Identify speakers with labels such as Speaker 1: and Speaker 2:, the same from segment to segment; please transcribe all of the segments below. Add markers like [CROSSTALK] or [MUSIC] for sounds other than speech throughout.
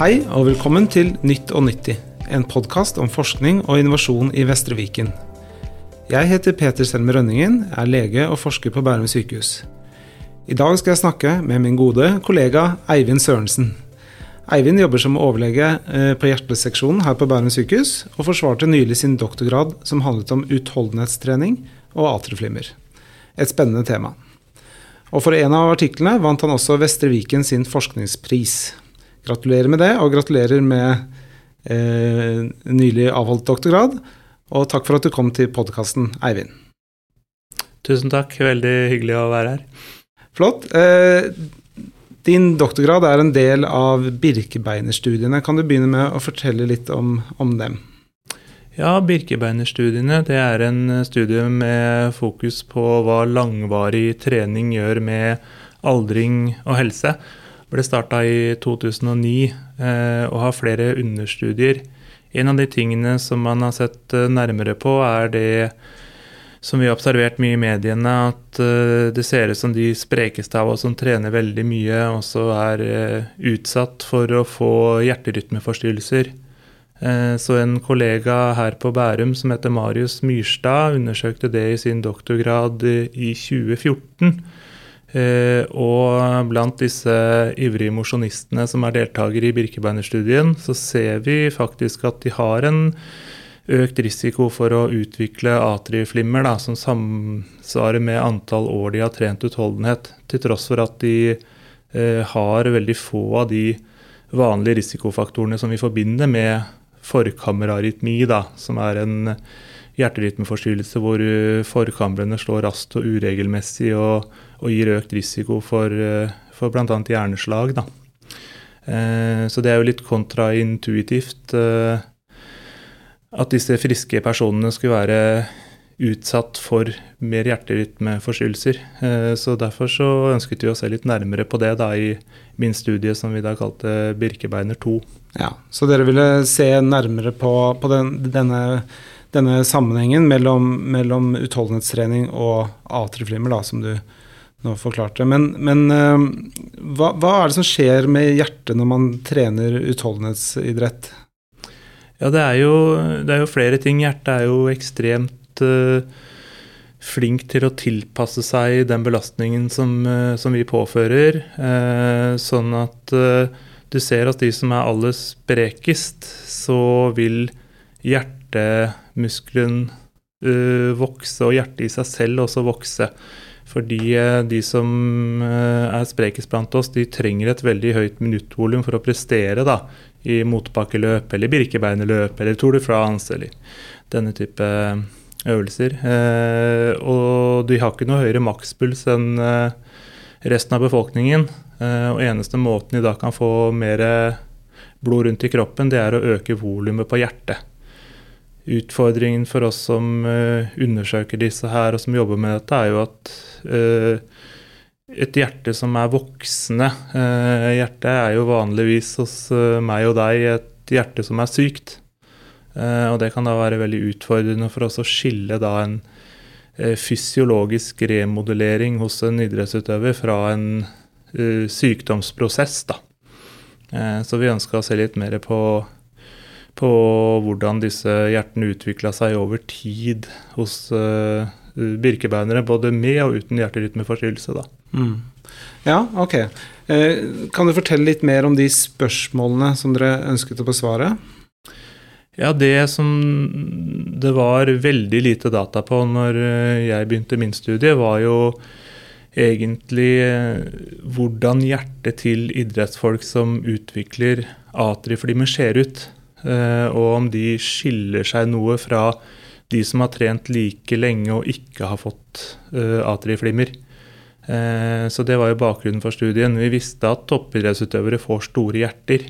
Speaker 1: Hei og velkommen til Nytt og nyttig, en podkast om forskning og innovasjon i Vestre Viken. Jeg heter Peter Selmer Rønningen, er lege og forsker på Bærum sykehus. I dag skal jeg snakke med min gode kollega Eivind Sørensen. Eivind jobber som overlege eh, på hjerteseksjonen her på Bærum sykehus, og forsvarte nylig sin doktorgrad som handlet om utholdenhetstrening og atrieflimmer. Et spennende tema. Og for en av artiklene vant han også Vestre Viken sin forskningspris. Gratulerer med det, og gratulerer med eh, nylig avholdt doktorgrad. Og takk for at du kom til podkasten, Eivind.
Speaker 2: Tusen takk, veldig hyggelig å være her.
Speaker 1: Flott. Eh, din doktorgrad er en del av Birkebeinerstudiene. Kan du begynne med å fortelle litt om, om dem?
Speaker 2: Ja, Birkebeinerstudiene det er en studie med fokus på hva langvarig trening gjør med aldring og helse. Ble starta i 2009 eh, og har flere understudier. En av de tingene som man har sett eh, nærmere på, er det som vi har observert mye i mediene, at uh, det ser ut som de sprekeste av oss som trener veldig mye, også er utsatt for å få hjerterytmeforstyrrelser. Så en kollega her på Bærum som heter Marius Myrstad, undersøkte det i sin doktorgrad i 2014. og blant disse ivrige mosjonistene som er deltakere i Birkebeinerstudien, så ser vi faktisk at de har en økt risiko for å utvikle atrieflimmer da, som samsvarer med antall år de har trent utholdenhet, til tross for at de eh, har veldig få av de vanlige risikofaktorene som vi forbinder med forkammerarytmi, da, som er en hjerterytmeforstyrrelse hvor eh, forkamrene slår raskt og uregelmessig og, og gir økt risiko for, eh, for bl.a. hjerneslag. Da. Eh, så det er jo litt kontraintuitivt. Eh, at disse friske personene skulle være utsatt for mer hjerterytmeforstyrrelser. Så derfor så ønsket vi å se litt nærmere på det da i min studie som vi da kalte Birkebeiner 2.
Speaker 1: Ja, Så dere ville se nærmere på, på den, denne, denne, sammenhengen mellom, mellom, utholdenhetstrening og atrieflimmer, som du nå forklarte. Men, men eh, hva, hva er det som skjer med hjertet når man trener utholdenhetsidrett?
Speaker 2: Ja, det er, jo, det er jo flere ting. Hjertet er jo ekstremt uh, flink til å tilpasse seg den belastningen som, uh, som vi påfører. Uh, sånn at du ser at de som er aller sprekest, så vil hjertemuskelen vokse, og hjertet i seg selv også vokse. Fordi de som er sprekest blant oss, de trenger et veldig høyt minuttvolum for å prestere da, i motbakkeløp eller birkebeinerløp eller Tour de France eller denne type øvelser. Eh, og de har ikke noe høyere makspuls enn eh, resten av befolkningen. Eh, og eneste måten de da kan få mer blod rundt i kroppen, det er å øke volumet på hjertet. Utfordringen for oss som undersøker disse her og som jobber med dette, er jo at et hjerte som er voksende. Eh, hjertet er jo vanligvis hos eh, meg og deg et hjerte som er sykt. Eh, og det kan da være veldig utfordrende for oss å skille da en fysiologisk remodellering hos en idrettsutøver fra en sykdomsprosess. da. Så vi ønska å se litt mer på, på hvordan disse hjertene utvikla seg over tid hos birkebeinere, både med og uten hjerterytmeforstyrrelse. Mm.
Speaker 1: Ja, ok. Eh, kan du fortelle litt mer om de spørsmålene som dere ønsket å besvare?
Speaker 2: Ja, det som det var veldig lite data på når eh, jeg begynte min studie, var jo egentlig eh, hvordan hjertet til idrettsfolk som utvikler atrieflimmer, ser ut. Og om de skiller seg noe fra de som har trent like lenge og ikke har fått atrieflimmer. Eh, så det var jo bakgrunnen for studien. Vi visste at toppidrettsutøvere får store hjerter.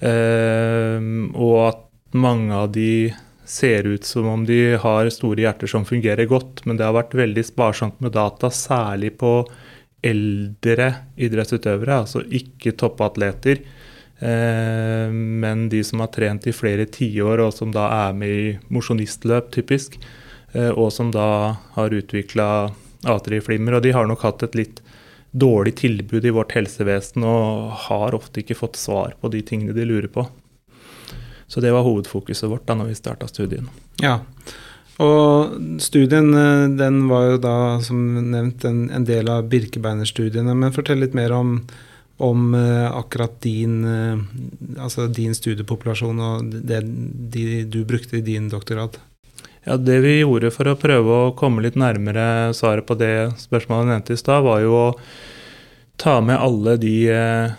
Speaker 2: Eh, og at mange av de ser ut som om de har store hjerter som fungerer godt. Men det har vært veldig sparsomt med data, særlig på eldre idrettsutøvere, altså ikke toppatleter. Eh, men de som har trent i flere tiår, og som da er med i mosjonistløp, typisk. Og som da har utvikla atrieflimmer, og de har nok hatt et litt dårlig tilbud i vårt helsevesen og har ofte ikke fått svar på de tingene de lurer på. Så det var hovedfokuset vårt da når vi starta studien.
Speaker 1: Ja, og studien eh, den var jo da som nevnt en, en del av Birkebeinerstudiene. Men fortell litt mer om, om uh, akkurat din, uh, altså din studiepopulasjon og det de, du brukte i din doktorgrad.
Speaker 2: Ja, Det vi gjorde for å prøve å komme litt nærmere svaret på det spørsmålet jeg nevnte i stad, var jo å ta med alle de uh,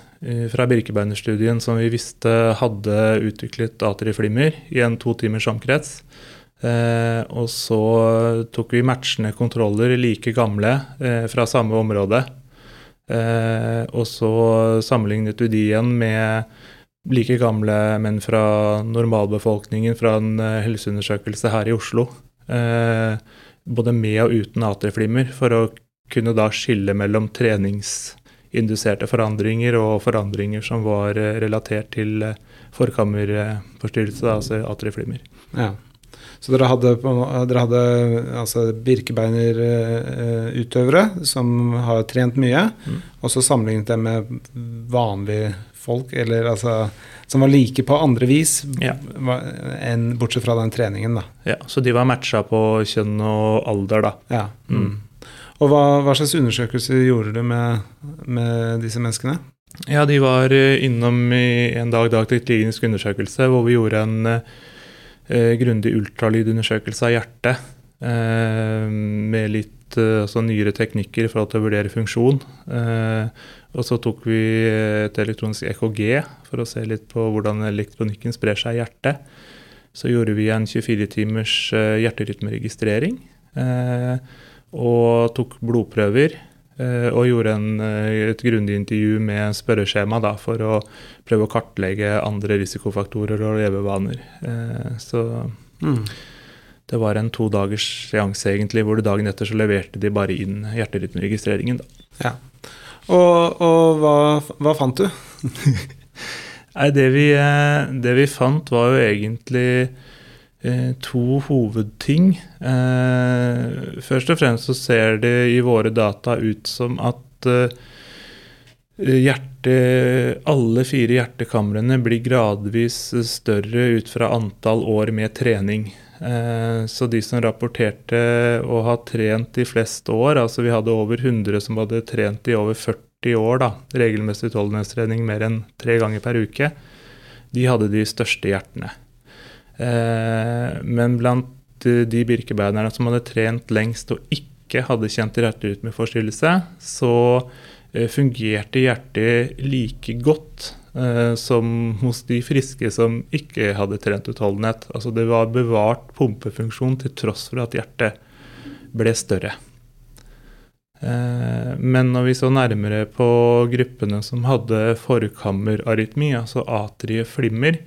Speaker 2: fra Birkebeinerstudien som vi visste hadde utviklet atriflimmer i en to timers omkrets. Eh, og så tok vi matchende kontroller like gamle eh, fra samme område. Eh, og så sammenlignet vi de igjen med like gamle menn fra normalbefolkningen fra en eh, helseundersøkelse her i Oslo. Eh, både med og uten atrieflimmer, for å kunne da skille mellom treningsinduserte forandringer og forandringer som var eh, relatert til forkammerforstyrrelse, altså atrieflimmer.
Speaker 1: Ja. Så dere hadde, dere hadde altså birkebeinerutøvere som har trent mye, mm. og så sammenlignet dem med vanlige folk, eller altså som var like på andre vis, ja. enn bortsett fra den treningen, da.
Speaker 2: Ja, så de var matcha på kjønn og alder, da.
Speaker 1: Ja. Mm. mm. Og hva, hva, slags undersøkelser gjorde du med, med disse menneskene?
Speaker 2: Ja, De var innom i en dag dag til klinisk undersøkelse, hvor vi gjorde en eh, grundig ultralydundersøkelse av hjertet. Eh, med litt eh, altså nyere teknikker for å vurdere funksjon. Og så tok vi et elektronisk EKG for å se litt på hvordan elektronikken sprer seg i hjertet. Så gjorde vi en 24 timers eh, hjerterytmeregistrering. Og tok blodprøver. Eh, og gjorde en, eh, et grundig intervju med spørreskjema da, for å prøve å kartlegge andre risikofaktorer og levevaner. Eh, så mm. det var en to dagers seanse, egentlig, hvor dagen etter så leverte de bare inn hjerterytmeregistreringen.
Speaker 1: Ja. Og, og hva, hva, fant du? [LAUGHS]
Speaker 2: Nei, det vi, det vi fant, var jo egentlig to hovedting. Eh, først og fremst så ser det i våre data ut som at eh, hjerte, alle fire hjertekamrene blir gradvis større ut fra antall år med trening. Så de som rapporterte å ha trent de fleste år, altså vi hadde over 100 som hadde trent i over 40 år, da, regelmessig utholdenhetstrening mer enn tre ganger per uke, de hadde de største hjertene. Eh, men blant de birkebeinerne som hadde trent lengst og ikke hadde kjent hjerterytmeforstyrrelse, så eh, fungerte hjertet like godt eh, som hos de friske som ikke hadde trent utholdenhet. Altså det var bevart pumpefunksjon til tross for at hjertet ble større. Men når vi så nærmere på gruppene som hadde forkammerarytmi, altså atrieflimmer,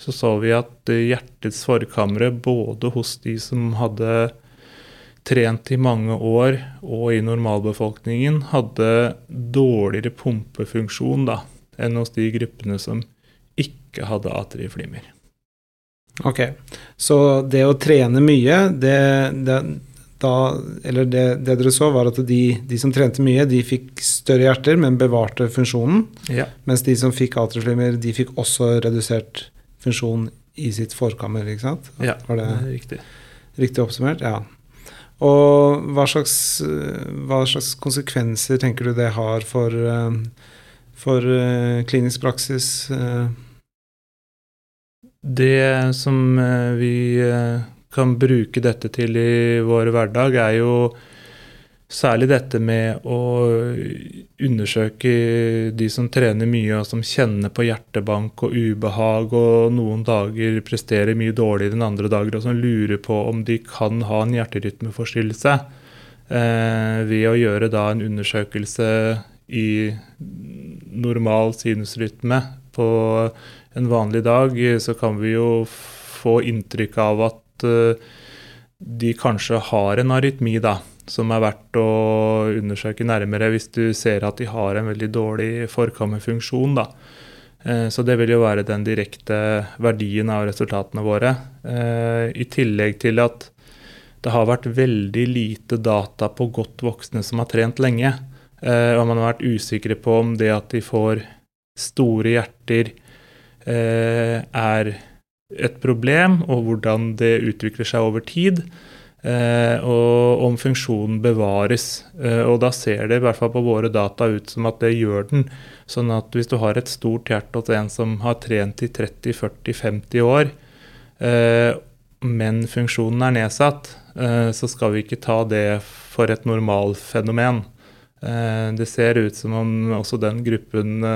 Speaker 2: så så vi at eh, hjertets forkamre, både hos de som hadde trent i mange år og i normalbefolkningen, hadde dårligere pumpefunksjon da, enn hos de gruppene som ikke hadde atrieflimmer.
Speaker 1: Ok, så det å trene mye, det, det da, eller det, det, dere så, var at de, de, som trente mye, de fikk større hjerter, men bevarte funksjonen. Ja. Mens de som fikk atrieflimmer, de fikk også redusert funksjon i sitt forkammer, ikke sant?
Speaker 2: Ja, Var det, det riktig.
Speaker 1: Riktig oppsummert? Ja. Og hva slags, hva slags, konsekvenser tenker du det har for, eh, for eh, klinisk praksis? Eh?
Speaker 2: Det som vi kan bruke dette til i vår hverdag, er jo Særlig dette med å undersøke de som trener mye og som kjenner på hjertebank og ubehag og noen dager presterer mye dårligere enn andre dager, og som lurer på om de kan ha en hjerterytmeforstyrrelse. Eh, ved å gjøre da en undersøkelse i normal sinusrytme på en vanlig dag, så kan vi jo få inntrykk av at eh, de kanskje har en arytmi, da som er verdt å undersøke nærmere hvis du ser at de har en veldig dårlig forkammerfunksjon. Da. Eh, så det vil jo være den direkte verdien av resultatene våre. Eh, I tillegg til at det har vært veldig lite data på godt voksne som har trent lenge. Eh, og man har vært usikre på om det at de får store hjerter er et problem, og hvordan det utvikler seg over tid. Eh, og om funksjonen bevares. Eh, og da ser det i hvert fall på våre data ut som at det gjør den. Sånn at hvis du har et stort hjerte hos en som har trent i 30-40-50 år, eh, men funksjonen er nedsatt, så skal vi ikke ta det for et normalfenomen. Det ser ut som om også den gruppen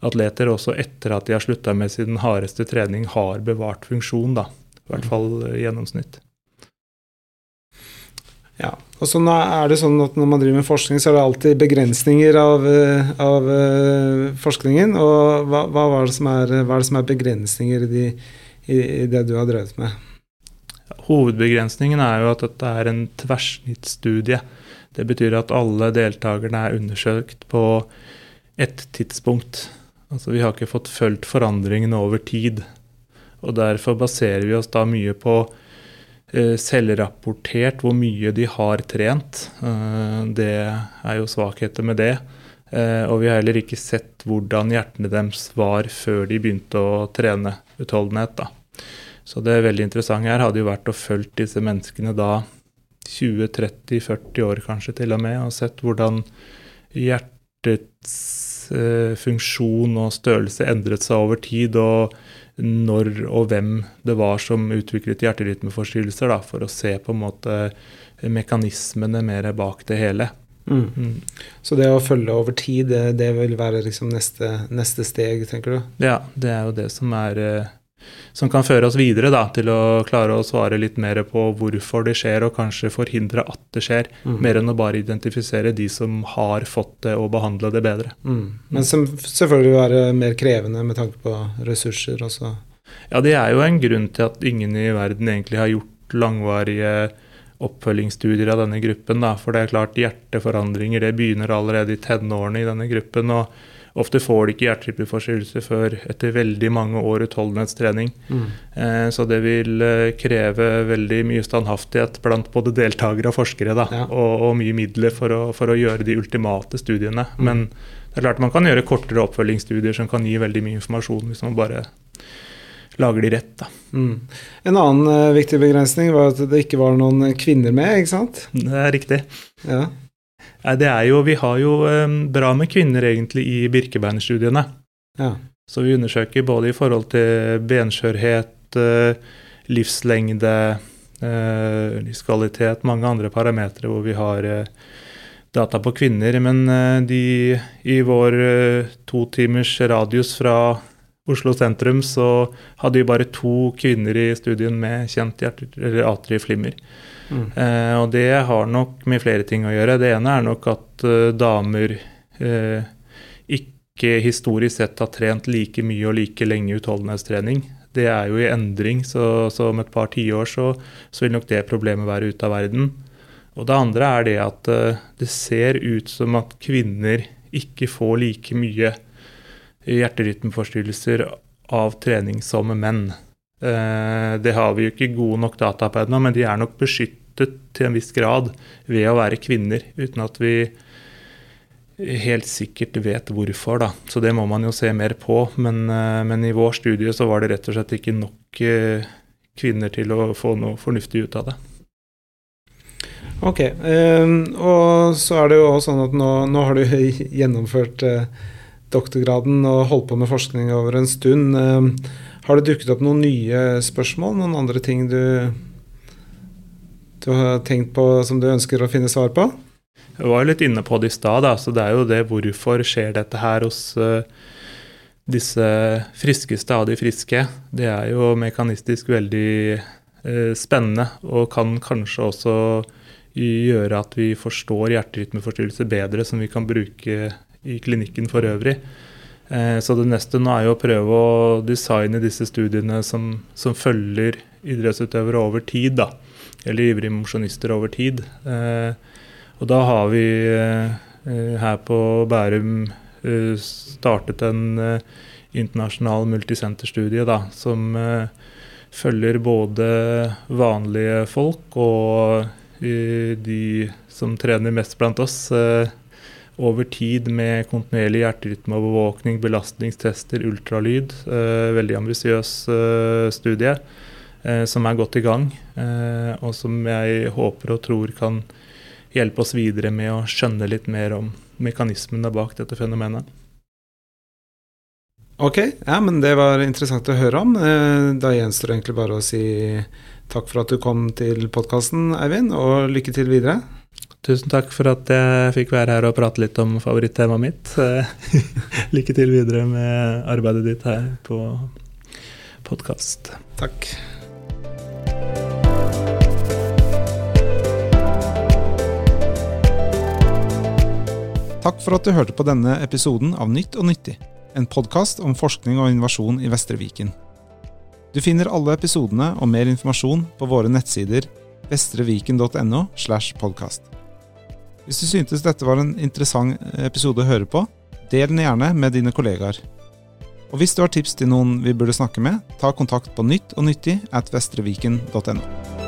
Speaker 2: atleter, også etter at de har slutta med sin hardeste trening, har bevart funksjon. da, I hvert fall i gjennomsnitt.
Speaker 1: Ja, og så er det sånn at Når man driver med forskning, så er det alltid begrensninger av, av forskningen. og hva, hva, er er, hva, er det som er begrensninger i, de, i, i det du har drevet med?
Speaker 2: Hovedbegrensningen er jo at dette er en tverrsnittsstudie. Det betyr at alle deltakerne er undersøkt på ett tidspunkt. Altså Vi har ikke fått fulgt forandringene over tid. Og Derfor baserer vi oss da mye på eh, selvrapportert hvor mye de har trent. Eh, det er jo svakheter med det. Eh, og vi har heller ikke sett hvordan hjertene deres var før de begynte å trene utholdenhet. da. Så det veldig interessante her hadde jo vært å følge disse menneskene da 20-30-40 år kanskje til og med, og sett hvordan hjertets eh, funksjon og størrelse endret seg over tid, og når og hvem det var som utviklet hjerterytmeforstyrrelser, da, for å se på en måte mekanismene mer bak det hele.
Speaker 1: Mm. Mm. Så det å følge over tid, det, det vil være liksom neste, neste, steg, tenker du?
Speaker 2: Ja, det er jo det som er eh, som kan føre oss videre da, til å klare å svare litt mer på hvorfor det skjer, og kanskje forhindre at det skjer, mm. mer enn å bare identifisere de som har fått det, og behandle det bedre.
Speaker 1: Mm. Men som selvfølgelig vil være mer krevende med tanke på ressurser også.
Speaker 2: Ja, det er jo en grunn til at ingen i verden egentlig har gjort langvarige oppfølgingsstudier av denne gruppen. Da. For det er klart hjerteforandringer det begynner allerede i tenårene i denne gruppen. og Ofte får de ikke hjerterytmeforstyrrelse før etter veldig mange år utholdenhetstrening. Mm. Eh, så det vil eh, kreve veldig mye standhaftighet blant både deltakere og forskere. Da, ja. og, og, mye midler for å, for å, gjøre de ultimate studiene. Mm. Men det er klart man kan gjøre kortere oppfølgingsstudier som kan gi veldig mye informasjon hvis man bare lager de rett. Da. Mm.
Speaker 1: En annen uh, viktig begrensning var at det ikke var noen kvinner med, ikke sant?
Speaker 2: Det er riktig. Ja. Det er jo, vi har jo um, bra med kvinner egentlig i Birkebeinerstudiene. Ja. Så vi undersøker både i forhold til benskjørhet, uh, livslengde, uh, livskvalitet, mange andre parametere hvor vi har uh, data på kvinner. Men de i vår to timers radius fra Oslo sentrum så hadde vi bare to kvinner i studien med kjent hjerte- eller atrieflimmer. Eh, og det har nok med flere ting å gjøre. Det ene er nok at eh, damer uh, ikke historisk sett har trent like mye og like lenge utholdenhetstrening. Det er jo i endring, så, så om et par tiår så, så vil nok det problemet være ute av verden. Og det andre er det at uh, det ser ut som at kvinner ikke får like mye hjerterytmeforstyrrelser av trening som menn. Det har vi jo ikke gode nok data på ennå, men de er nok beskyttet beskyttet til en viss grad ved å være kvinner, uten at vi helt sikkert vet hvorfor. da. Så det må man jo se mer på. Men, eh, men i vår studie så var det rett og slett ikke nok eh, kvinner til å få noe fornuftig ut av det.
Speaker 1: Ok. Um, og så er det jo også sånn at nå, nå har du [LAUGHS] gjennomført uh, doktorgraden og holdt på med forskning over en stund. Um, har det dukket opp noen nye spørsmål? Noen andre ting du du har tenkt på som du ønsker å finne svar på?
Speaker 2: Jeg var jo litt inne på det i stad. Så det er jo det hvorfor skjer dette her hos uh, disse friskeste av de friske. Det er jo mekanistisk veldig uh, spennende og kan kanskje også gjøre at vi forstår hjerterytmeforstyrrelser bedre, som vi kan bruke i klinikken for øvrig. Uh, så det neste nå er jo å prøve å designe disse studiene som, som følger idrettsutøvere over tid. da eller ivrige mosjonister over tid. Eh, og da har vi eh, her på Bærum eh, startet en internasjonal multisenterstudie da, som følger både vanlige folk og de som trener mest blant oss, over tid med kontinuerlig hjerterytmeovervåkning, belastningstester, ultralyd. Eh, veldig ambisiøs eh, studie eh, som er godt i gang, eh, og som jeg håper og tror kan hjelpe oss videre med å skjønne litt mer om mekanismene bak dette fenomenet.
Speaker 1: Ok, ja, men det var interessant å høre om. Eh, da gjenstår det egentlig bare å si takk for at du kom til podkasten, Eivind, og lykke til videre.
Speaker 2: Tusen takk for at jeg fikk være her og prate litt om favorittemaet mitt. [LAUGHS] Lykke til videre med arbeidet ditt her på podkast.
Speaker 1: Takk. Takk for at du hørte på denne episoden av Nytt og nyttig, en podkast om forskning og innovasjon i Vestre Viken. Du finner alle episodene og mer informasjon på våre nettsider vestreviken.no. slash podcast. Hvis du syntes dette var en interessant episode å høre på, del den gjerne med dine kollegaer. Og hvis du har tips til noen vi burde snakke med, ta kontakt på nytt og nyttig at vestreviken.no.